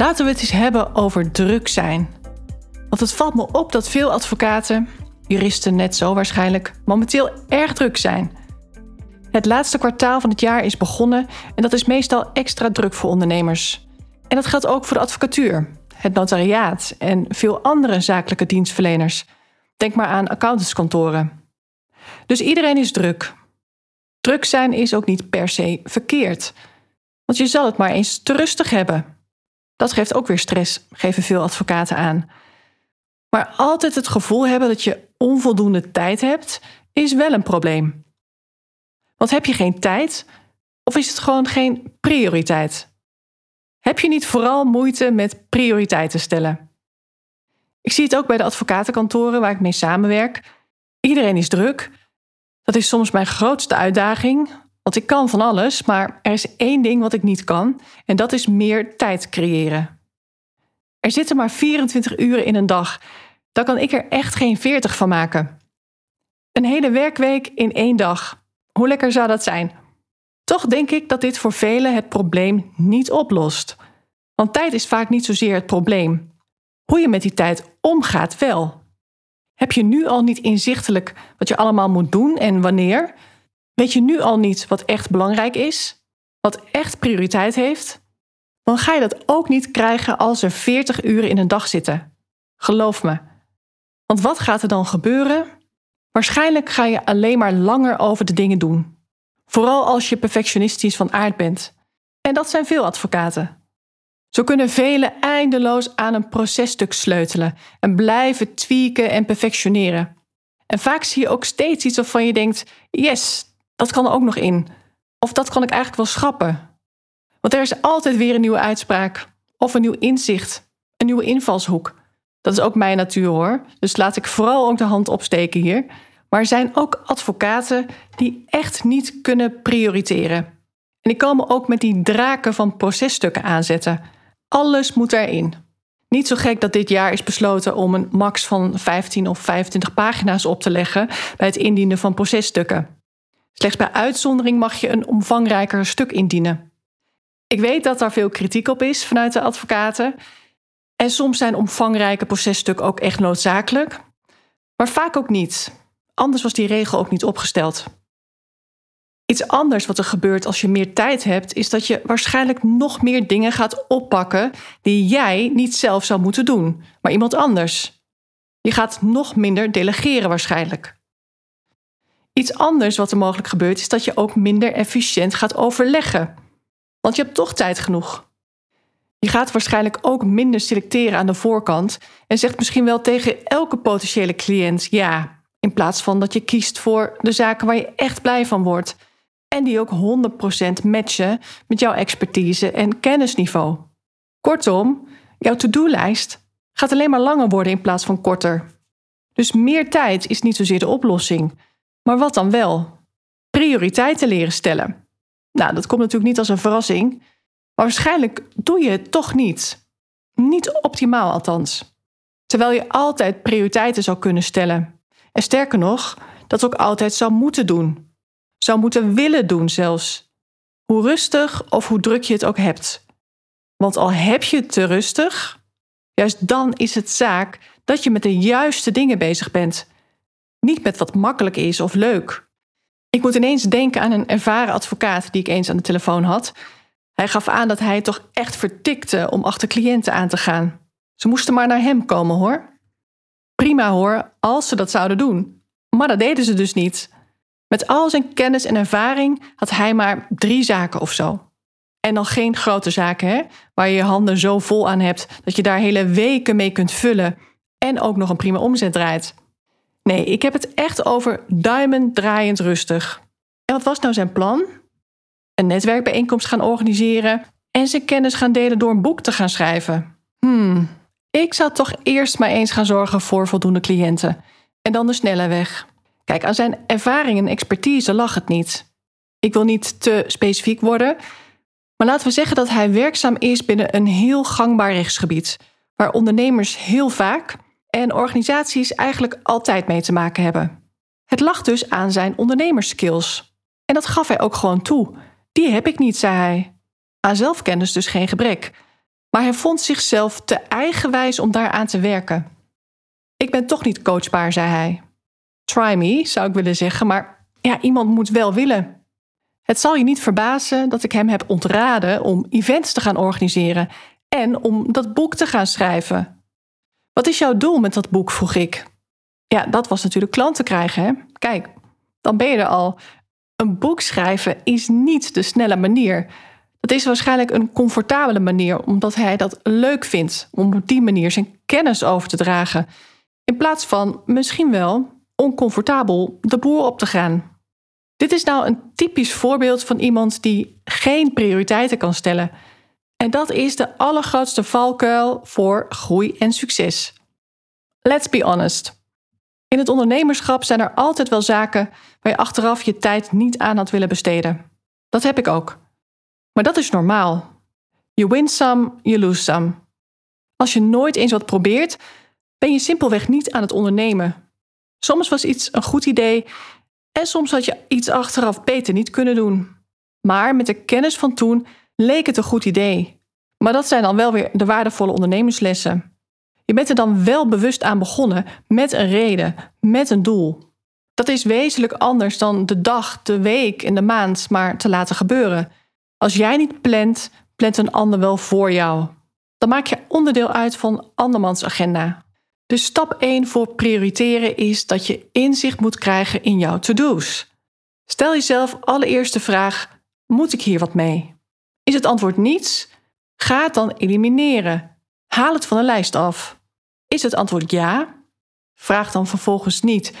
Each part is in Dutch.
Laten we het eens hebben over druk zijn. Want het valt me op dat veel advocaten, juristen net zo waarschijnlijk, momenteel erg druk zijn. Het laatste kwartaal van het jaar is begonnen en dat is meestal extra druk voor ondernemers. En dat geldt ook voor de advocatuur, het notariaat en veel andere zakelijke dienstverleners. Denk maar aan accountantskantoren. Dus iedereen is druk. Druk zijn is ook niet per se verkeerd. Want je zal het maar eens te rustig hebben. Dat geeft ook weer stress, geven veel advocaten aan. Maar altijd het gevoel hebben dat je onvoldoende tijd hebt, is wel een probleem. Want heb je geen tijd of is het gewoon geen prioriteit? Heb je niet vooral moeite met prioriteiten stellen? Ik zie het ook bij de advocatenkantoren waar ik mee samenwerk. Iedereen is druk. Dat is soms mijn grootste uitdaging, want ik kan van alles, maar er is één ding wat ik niet kan en dat is meer tijd creëren. Er zitten maar 24 uren in een dag. Dan kan ik er echt geen 40 van maken. Een hele werkweek in één dag. Hoe lekker zou dat zijn? Toch denk ik dat dit voor velen het probleem niet oplost. Want tijd is vaak niet zozeer het probleem. Hoe je met die tijd omgaat wel. Heb je nu al niet inzichtelijk wat je allemaal moet doen en wanneer? Weet je nu al niet wat echt belangrijk is? Wat echt prioriteit heeft? Dan ga je dat ook niet krijgen als er 40 uren in een dag zitten. Geloof me. Want wat gaat er dan gebeuren? Waarschijnlijk ga je alleen maar langer over de dingen doen. Vooral als je perfectionistisch van aard bent. En dat zijn veel advocaten. Zo kunnen velen eindeloos aan een processtuk sleutelen en blijven tweaken en perfectioneren. En vaak zie je ook steeds iets waarvan je denkt: yes, dat kan er ook nog in. Of dat kan ik eigenlijk wel schrappen. Want er is altijd weer een nieuwe uitspraak. Of een nieuw inzicht. Een nieuwe invalshoek. Dat is ook mijn natuur hoor. Dus laat ik vooral ook de hand opsteken hier. Maar er zijn ook advocaten die echt niet kunnen prioriteren. En die komen ook met die draken van processtukken aanzetten. Alles moet erin. Niet zo gek dat dit jaar is besloten om een max van 15 of 25 pagina's op te leggen bij het indienen van processtukken. Slechts bij uitzondering mag je een omvangrijker stuk indienen. Ik weet dat daar veel kritiek op is vanuit de advocaten. En soms zijn omvangrijke processtukken ook echt noodzakelijk. Maar vaak ook niet. Anders was die regel ook niet opgesteld. Iets anders wat er gebeurt als je meer tijd hebt, is dat je waarschijnlijk nog meer dingen gaat oppakken die jij niet zelf zou moeten doen, maar iemand anders. Je gaat nog minder delegeren waarschijnlijk. Iets anders wat er mogelijk gebeurt is dat je ook minder efficiënt gaat overleggen. Want je hebt toch tijd genoeg. Je gaat waarschijnlijk ook minder selecteren aan de voorkant en zegt misschien wel tegen elke potentiële cliënt ja, in plaats van dat je kiest voor de zaken waar je echt blij van wordt en die ook 100% matchen met jouw expertise en kennisniveau. Kortom, jouw to-do-lijst gaat alleen maar langer worden in plaats van korter. Dus meer tijd is niet zozeer de oplossing. Maar wat dan wel? Prioriteiten leren stellen. Nou, dat komt natuurlijk niet als een verrassing, maar waarschijnlijk doe je het toch niet. Niet optimaal althans. Terwijl je altijd prioriteiten zou kunnen stellen. En sterker nog, dat ook altijd zou moeten doen. Zou moeten willen doen zelfs. Hoe rustig of hoe druk je het ook hebt. Want al heb je het te rustig, juist dan is het zaak dat je met de juiste dingen bezig bent niet met wat makkelijk is of leuk. Ik moet ineens denken aan een ervaren advocaat die ik eens aan de telefoon had. Hij gaf aan dat hij toch echt vertikte om achter cliënten aan te gaan. Ze moesten maar naar hem komen hoor. Prima hoor, als ze dat zouden doen. Maar dat deden ze dus niet. Met al zijn kennis en ervaring had hij maar drie zaken of zo. En dan geen grote zaken, hè? waar je je handen zo vol aan hebt dat je daar hele weken mee kunt vullen en ook nog een prima omzet draait. Nee, ik heb het echt over duimen draaiend rustig. En wat was nou zijn plan? Een netwerkbijeenkomst gaan organiseren, en zijn kennis gaan delen door een boek te gaan schrijven. Hmm, ik zou toch eerst maar eens gaan zorgen voor voldoende cliënten en dan de snelle weg. Kijk, aan zijn ervaring en expertise lag het niet. Ik wil niet te specifiek worden, maar laten we zeggen dat hij werkzaam is binnen een heel gangbaar rechtsgebied, waar ondernemers heel vaak en organisaties eigenlijk altijd mee te maken hebben. Het lag dus aan zijn ondernemerskills. En dat gaf hij ook gewoon toe. Die heb ik niet, zei hij. Aan zelfkennis dus geen gebrek. Maar hij vond zichzelf te eigenwijs om daaraan te werken. Ik ben toch niet coachbaar, zei hij. Try me, zou ik willen zeggen, maar ja, iemand moet wel willen. Het zal je niet verbazen dat ik hem heb ontraden om events te gaan organiseren en om dat boek te gaan schrijven. Wat is jouw doel met dat boek? vroeg ik. Ja, dat was natuurlijk klanten krijgen. Hè? Kijk, dan ben je er al. Een boek schrijven is niet de snelle manier. Dat is waarschijnlijk een comfortabele manier, omdat hij dat leuk vindt om op die manier zijn kennis over te dragen. In plaats van misschien wel oncomfortabel de boer op te gaan. Dit is nou een typisch voorbeeld van iemand die geen prioriteiten kan stellen. En dat is de allergrootste valkuil voor groei en succes. Let's be honest. In het ondernemerschap zijn er altijd wel zaken waar je achteraf je tijd niet aan had willen besteden. Dat heb ik ook. Maar dat is normaal. You win some, you lose some. Als je nooit eens wat probeert, ben je simpelweg niet aan het ondernemen. Soms was iets een goed idee en soms had je iets achteraf beter niet kunnen doen. Maar met de kennis van toen leek het een goed idee. Maar dat zijn dan wel weer de waardevolle ondernemerslessen. Je bent er dan wel bewust aan begonnen met een reden, met een doel. Dat is wezenlijk anders dan de dag, de week en de maand maar te laten gebeuren. Als jij niet plant, plant een ander wel voor jou. Dan maak je onderdeel uit van andermans agenda. Dus stap 1 voor prioriteren is dat je inzicht moet krijgen in jouw to-do's. Stel jezelf allereerst de vraag: moet ik hier wat mee? Is het antwoord niets? Ga het dan elimineren. Haal het van de lijst af. Is het antwoord ja? Vraag dan vervolgens niet: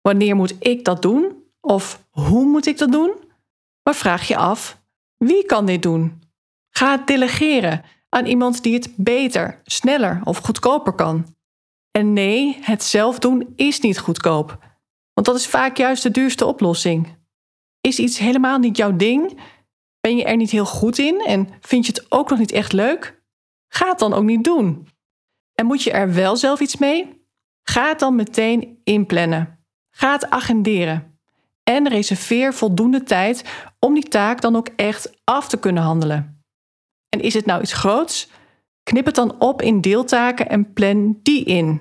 wanneer moet ik dat doen? Of hoe moet ik dat doen? Maar vraag je af: wie kan dit doen? Ga het delegeren aan iemand die het beter, sneller of goedkoper kan. En nee, het zelf doen is niet goedkoop, want dat is vaak juist de duurste oplossing. Is iets helemaal niet jouw ding? Ben je er niet heel goed in en vind je het ook nog niet echt leuk? Ga het dan ook niet doen. En moet je er wel zelf iets mee? Ga het dan meteen inplannen. Ga het agenderen. En reserveer voldoende tijd om die taak dan ook echt af te kunnen handelen. En is het nou iets groots? Knip het dan op in deeltaken en plan die in.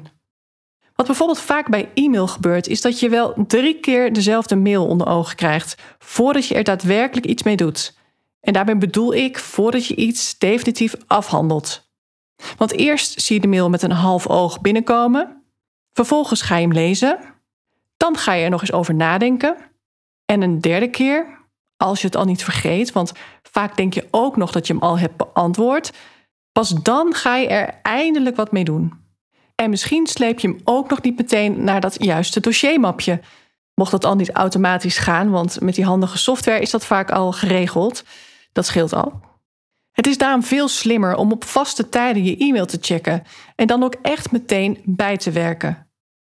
Wat bijvoorbeeld vaak bij e-mail gebeurt, is dat je wel drie keer dezelfde mail onder ogen krijgt voordat je er daadwerkelijk iets mee doet. En daarbij bedoel ik voordat je iets definitief afhandelt. Want eerst zie je de mail met een half oog binnenkomen. Vervolgens ga je hem lezen. Dan ga je er nog eens over nadenken. En een derde keer, als je het al niet vergeet, want vaak denk je ook nog dat je hem al hebt beantwoord. Pas dan ga je er eindelijk wat mee doen. En misschien sleep je hem ook nog niet meteen naar dat juiste dossiermapje. Mocht dat al niet automatisch gaan, want met die handige software is dat vaak al geregeld. Dat scheelt al. Het is daarom veel slimmer om op vaste tijden je e-mail te checken en dan ook echt meteen bij te werken.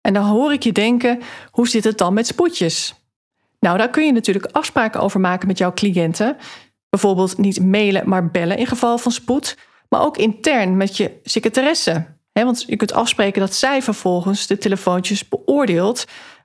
En dan hoor ik je denken: hoe zit het dan met spoedjes? Nou, daar kun je natuurlijk afspraken over maken met jouw cliënten. Bijvoorbeeld niet mailen, maar bellen in geval van spoed. Maar ook intern met je secretaresse. want je kunt afspreken dat zij vervolgens de telefoontjes beoordeelt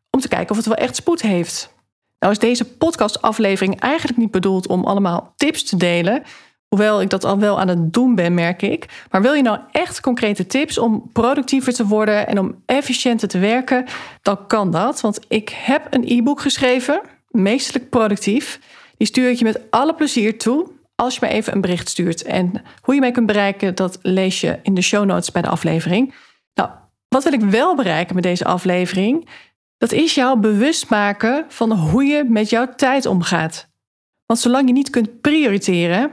om te kijken of het wel echt spoed heeft. Nou is deze podcastaflevering eigenlijk niet bedoeld om allemaal tips te delen. Hoewel ik dat al wel aan het doen ben, merk ik. Maar wil je nou echt concrete tips om productiever te worden en om efficiënter te werken, dan kan dat. Want ik heb een e-book geschreven, meestelijk productief. Die stuur ik je met alle plezier toe als je me even een bericht stuurt. En hoe je mij kunt bereiken, dat lees je in de show notes bij de aflevering. Nou, wat wil ik wel bereiken met deze aflevering? Dat is jou bewust maken van hoe je met jouw tijd omgaat. Want zolang je niet kunt prioriteren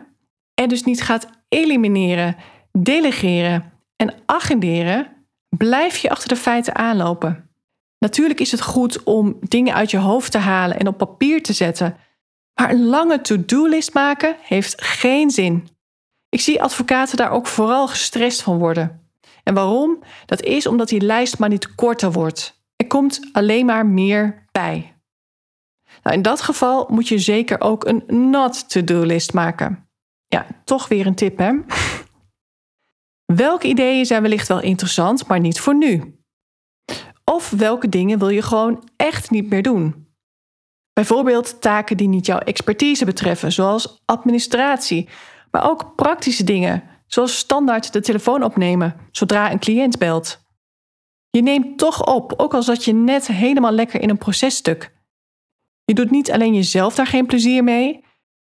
en dus niet gaat elimineren, delegeren en agenderen, blijf je achter de feiten aanlopen. Natuurlijk is het goed om dingen uit je hoofd te halen en op papier te zetten, maar een lange to-do-list maken heeft geen zin. Ik zie advocaten daar ook vooral gestrest van worden. En waarom? Dat is omdat die lijst maar niet korter wordt. Komt alleen maar meer bij. Nou, in dat geval moet je zeker ook een not-to-do-list maken. Ja, toch weer een tip, hè? Welke ideeën zijn wellicht wel interessant, maar niet voor nu? Of welke dingen wil je gewoon echt niet meer doen? Bijvoorbeeld taken die niet jouw expertise betreffen, zoals administratie, maar ook praktische dingen, zoals standaard de telefoon opnemen zodra een cliënt belt. Je neemt toch op, ook al zat je net helemaal lekker in een processtuk. Je doet niet alleen jezelf daar geen plezier mee,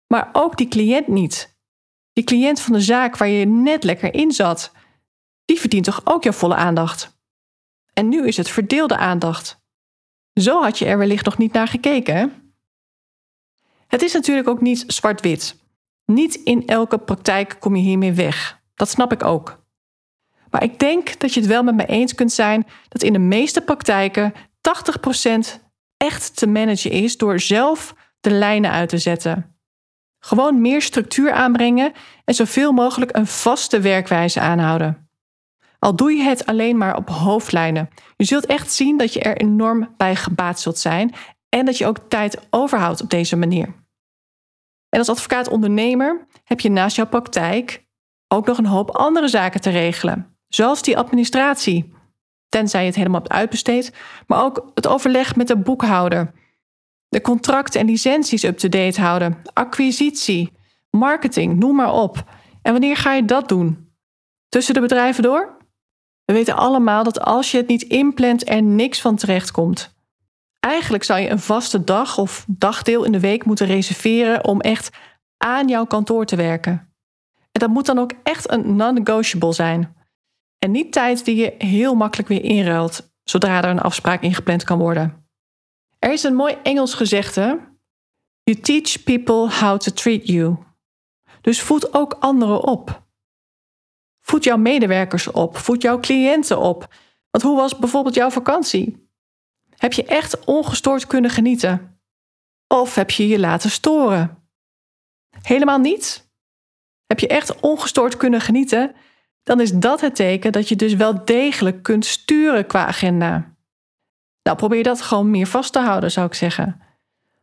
maar ook die cliënt niet. Die cliënt van de zaak waar je net lekker in zat, die verdient toch ook jouw volle aandacht. En nu is het verdeelde aandacht. Zo had je er wellicht nog niet naar gekeken. Het is natuurlijk ook niet zwart-wit. Niet in elke praktijk kom je hiermee weg. Dat snap ik ook. Maar ik denk dat je het wel met me eens kunt zijn dat in de meeste praktijken 80% echt te managen is door zelf de lijnen uit te zetten. Gewoon meer structuur aanbrengen en zoveel mogelijk een vaste werkwijze aanhouden. Al doe je het alleen maar op hoofdlijnen. Je zult echt zien dat je er enorm bij gebaat zult zijn en dat je ook tijd overhoudt op deze manier. En als advocaat-ondernemer heb je naast jouw praktijk ook nog een hoop andere zaken te regelen, zoals die administratie, tenzij je het helemaal hebt uitbesteed, maar ook het overleg met de boekhouder, de contracten en licenties up-to-date houden, acquisitie, marketing, noem maar op. En wanneer ga je dat doen? Tussen de bedrijven door? We weten allemaal dat als je het niet inplant, er niks van terecht komt. Eigenlijk zou je een vaste dag of dagdeel in de week moeten reserveren om echt aan jouw kantoor te werken. En dat moet dan ook echt een non-negotiable zijn. En niet tijd die je heel makkelijk weer inruilt zodra er een afspraak ingepland kan worden. Er is een mooi Engels gezegde: You teach people how to treat you. Dus voed ook anderen op. Voed jouw medewerkers op, voed jouw cliënten op. Want hoe was bijvoorbeeld jouw vakantie? Heb je echt ongestoord kunnen genieten? Of heb je je laten storen? Helemaal niet? Heb je echt ongestoord kunnen genieten? Dan is dat het teken dat je dus wel degelijk kunt sturen qua agenda. Nou, probeer dat gewoon meer vast te houden, zou ik zeggen.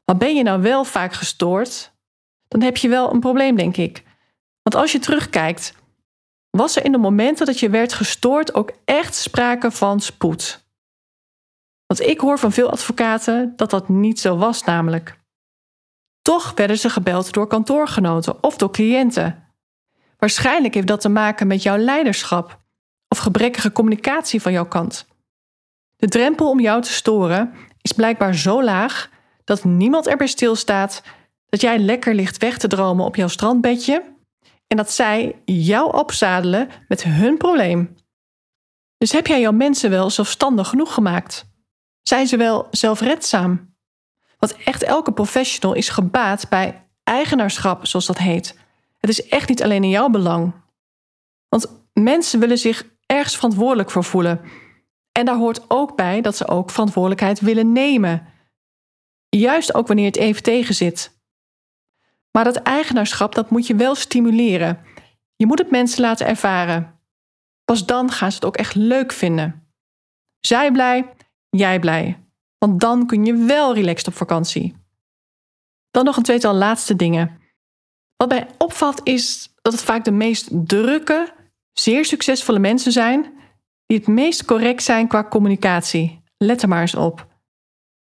Maar ben je nou wel vaak gestoord? Dan heb je wel een probleem, denk ik. Want als je terugkijkt, was er in de momenten dat je werd gestoord ook echt sprake van spoed. Want ik hoor van veel advocaten dat dat niet zo was, namelijk. Toch werden ze gebeld door kantoorgenoten of door cliënten. Waarschijnlijk heeft dat te maken met jouw leiderschap of gebrekkige communicatie van jouw kant. De drempel om jou te storen is blijkbaar zo laag dat niemand erbij stilstaat dat jij lekker ligt weg te dromen op jouw strandbedje en dat zij jou opzadelen met hun probleem. Dus heb jij jouw mensen wel zelfstandig genoeg gemaakt? Zijn ze wel zelfredzaam? Want echt elke professional is gebaat bij eigenaarschap, zoals dat heet. Het is echt niet alleen in jouw belang. Want mensen willen zich ergens verantwoordelijk voor voelen. En daar hoort ook bij dat ze ook verantwoordelijkheid willen nemen. Juist ook wanneer het even tegen zit. Maar dat eigenaarschap, dat moet je wel stimuleren. Je moet het mensen laten ervaren. Pas dan gaan ze het ook echt leuk vinden. Zij blij, jij blij. Want dan kun je wel relaxed op vakantie. Dan nog een tweetal laatste dingen. Wat mij opvalt is dat het vaak de meest drukke, zeer succesvolle mensen zijn die het meest correct zijn qua communicatie. Let er maar eens op.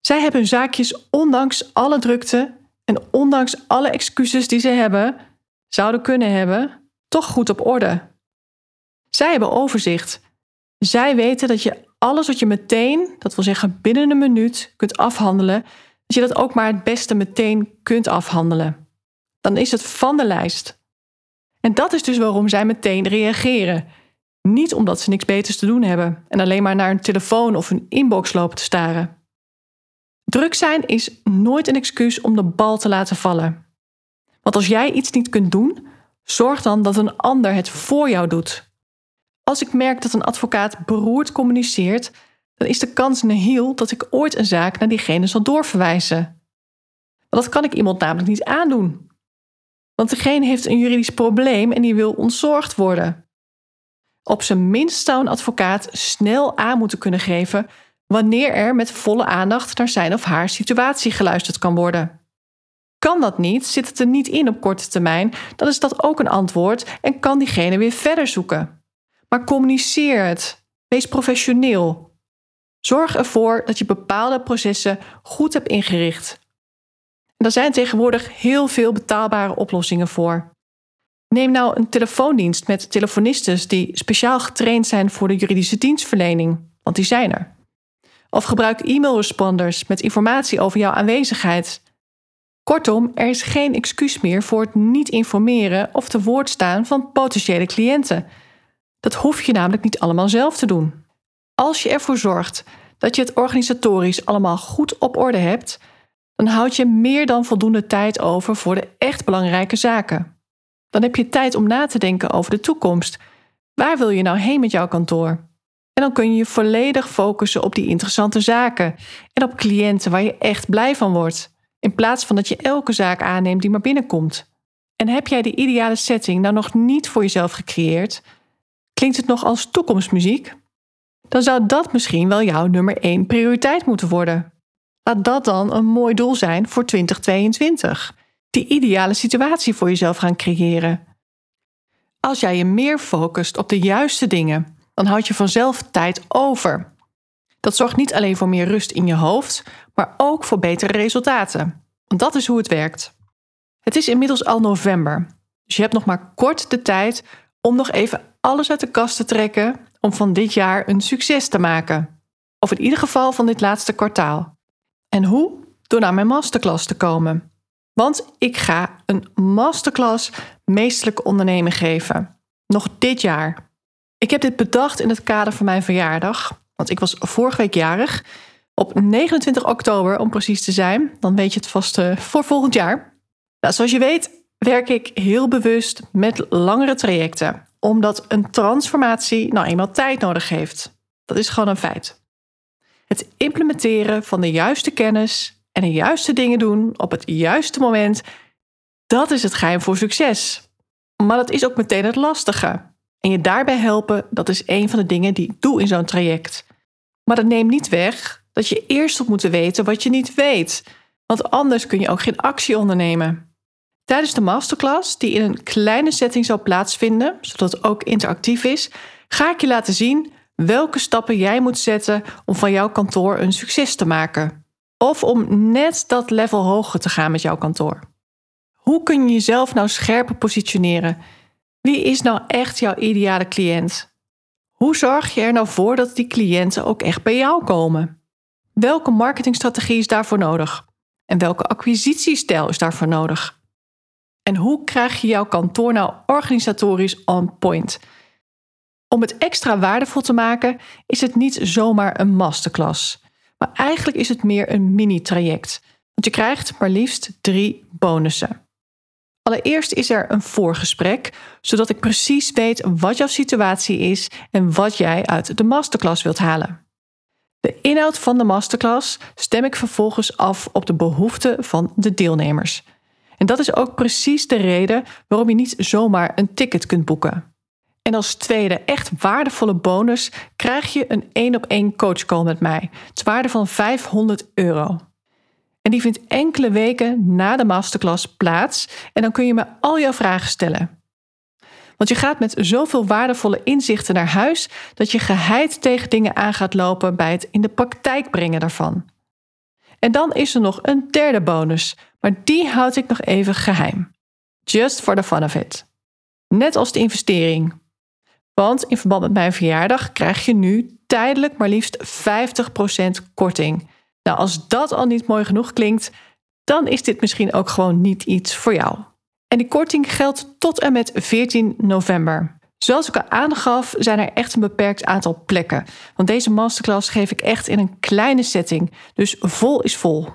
Zij hebben hun zaakjes ondanks alle drukte en ondanks alle excuses die ze hebben, zouden kunnen hebben, toch goed op orde. Zij hebben overzicht. Zij weten dat je alles wat je meteen, dat wil zeggen binnen een minuut, kunt afhandelen, dat je dat ook maar het beste meteen kunt afhandelen. Dan is het van de lijst. En dat is dus waarom zij meteen reageren. Niet omdat ze niks beters te doen hebben en alleen maar naar een telefoon of een inbox lopen te staren. Druk zijn is nooit een excuus om de bal te laten vallen. Want als jij iets niet kunt doen, zorg dan dat een ander het voor jou doet. Als ik merk dat een advocaat beroerd communiceert, dan is de kans nihil dat ik ooit een zaak naar diegene zal doorverwijzen. Dat kan ik iemand namelijk niet aandoen. Want degene heeft een juridisch probleem en die wil ontzorgd worden. Op zijn minst zou een advocaat snel aan moeten kunnen geven wanneer er met volle aandacht naar zijn of haar situatie geluisterd kan worden. Kan dat niet, zit het er niet in op korte termijn, dan is dat ook een antwoord en kan diegene weer verder zoeken. Maar communiceer het. Wees professioneel. Zorg ervoor dat je bepaalde processen goed hebt ingericht. Er zijn tegenwoordig heel veel betaalbare oplossingen voor. Neem nou een telefoondienst met telefonistes die speciaal getraind zijn voor de juridische dienstverlening, want die zijn er. Of gebruik e-mailresponders met informatie over jouw aanwezigheid. Kortom, er is geen excuus meer voor het niet informeren of te woord staan van potentiële cliënten. Dat hoef je namelijk niet allemaal zelf te doen. Als je ervoor zorgt dat je het organisatorisch allemaal goed op orde hebt, dan houd je meer dan voldoende tijd over voor de echt belangrijke zaken. Dan heb je tijd om na te denken over de toekomst. Waar wil je nou heen met jouw kantoor? En dan kun je je volledig focussen op die interessante zaken en op cliënten waar je echt blij van wordt, in plaats van dat je elke zaak aanneemt die maar binnenkomt. En heb jij de ideale setting nou nog niet voor jezelf gecreëerd? Klinkt het nog als toekomstmuziek? Dan zou dat misschien wel jouw nummer 1 prioriteit moeten worden. Laat dat dan een mooi doel zijn voor 2022. Die ideale situatie voor jezelf gaan creëren. Als jij je meer focust op de juiste dingen, dan houd je vanzelf tijd over. Dat zorgt niet alleen voor meer rust in je hoofd, maar ook voor betere resultaten. Want dat is hoe het werkt. Het is inmiddels al november, dus je hebt nog maar kort de tijd om nog even alles uit de kast te trekken om van dit jaar een succes te maken. Of in ieder geval van dit laatste kwartaal. En hoe? Door naar mijn masterclass te komen. Want ik ga een masterclass meestelijk ondernemen geven. Nog dit jaar. Ik heb dit bedacht in het kader van mijn verjaardag. Want ik was vorige week jarig. Op 29 oktober om precies te zijn. Dan weet je het vast uh, voor volgend jaar. Nou, zoals je weet werk ik heel bewust met langere trajecten. Omdat een transformatie nou eenmaal tijd nodig heeft. Dat is gewoon een feit. Het implementeren van de juiste kennis en de juiste dingen doen op het juiste moment, dat is het geheim voor succes. Maar dat is ook meteen het lastige. En je daarbij helpen, dat is een van de dingen die ik doe in zo'n traject. Maar dat neemt niet weg dat je eerst moet weten wat je niet weet. Want anders kun je ook geen actie ondernemen. Tijdens de masterclass, die in een kleine setting zal plaatsvinden, zodat het ook interactief is, ga ik je laten zien welke stappen jij moet zetten om van jouw kantoor een succes te maken. Of om net dat level hoger te gaan met jouw kantoor. Hoe kun je jezelf nou scherper positioneren? Wie is nou echt jouw ideale cliënt? Hoe zorg je er nou voor dat die cliënten ook echt bij jou komen? Welke marketingstrategie is daarvoor nodig? En welke acquisitiestijl is daarvoor nodig? En hoe krijg je jouw kantoor nou organisatorisch on point? Om het extra waardevol te maken, is het niet zomaar een masterclass. Maar eigenlijk is het meer een mini-traject. Want je krijgt maar liefst drie bonussen. Allereerst is er een voorgesprek, zodat ik precies weet wat jouw situatie is en wat jij uit de masterclass wilt halen. De inhoud van de masterclass stem ik vervolgens af op de behoeften van de deelnemers. En dat is ook precies de reden waarom je niet zomaar een ticket kunt boeken. En als tweede echt waardevolle bonus krijg je een één op één coachcall met mij. Het waarde van 500 euro. En die vindt enkele weken na de masterclass plaats en dan kun je me al jouw vragen stellen. Want je gaat met zoveel waardevolle inzichten naar huis dat je geheid tegen dingen aan gaat lopen bij het in de praktijk brengen daarvan. En dan is er nog een derde bonus, maar die houd ik nog even geheim. Just for the fun of it. Net als de investering. Want in verband met mijn verjaardag krijg je nu tijdelijk maar liefst 50% korting. Nou, als dat al niet mooi genoeg klinkt, dan is dit misschien ook gewoon niet iets voor jou. En die korting geldt tot en met 14 november. Zoals ik al aangaf, zijn er echt een beperkt aantal plekken. Want deze masterclass geef ik echt in een kleine setting, dus vol is vol.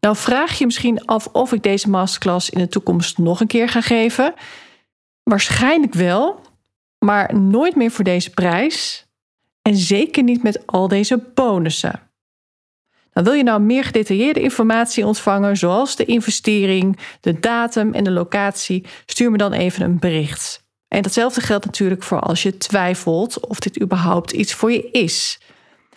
Nou vraag je misschien af of ik deze masterclass in de toekomst nog een keer ga geven. Waarschijnlijk wel, maar nooit meer voor deze prijs. En zeker niet met al deze bonussen. Wil je nou meer gedetailleerde informatie ontvangen, zoals de investering, de datum en de locatie, stuur me dan even een bericht. En datzelfde geldt natuurlijk voor als je twijfelt of dit überhaupt iets voor je is.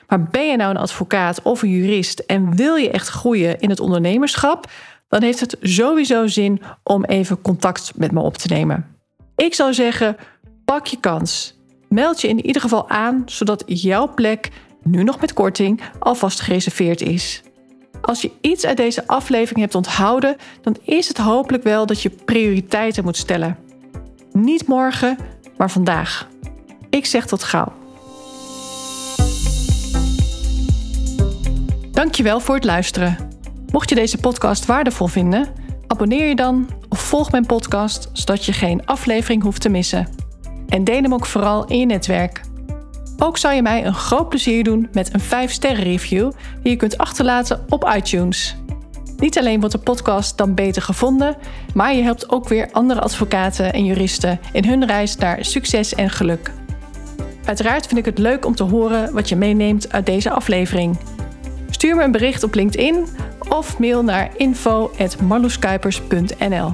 Maar ben je nou een advocaat of een jurist en wil je echt groeien in het ondernemerschap, dan heeft het sowieso zin om even contact met me op te nemen. Ik zou zeggen, pak je kans. Meld je in ieder geval aan, zodat jouw plek, nu nog met korting, alvast gereserveerd is. Als je iets uit deze aflevering hebt onthouden, dan is het hopelijk wel dat je prioriteiten moet stellen. Niet morgen, maar vandaag. Ik zeg tot gauw. Dankjewel voor het luisteren. Mocht je deze podcast waardevol vinden, abonneer je dan of volg mijn podcast zodat je geen aflevering hoeft te missen. En deel hem ook vooral in je netwerk. Ook zou je mij een groot plezier doen met een 5-sterren review die je kunt achterlaten op iTunes. Niet alleen wordt de podcast dan beter gevonden, maar je helpt ook weer andere advocaten en juristen in hun reis naar succes en geluk. Uiteraard vind ik het leuk om te horen wat je meeneemt uit deze aflevering. Stuur me een bericht op LinkedIn of mail naar info.marloeskuipers.nl.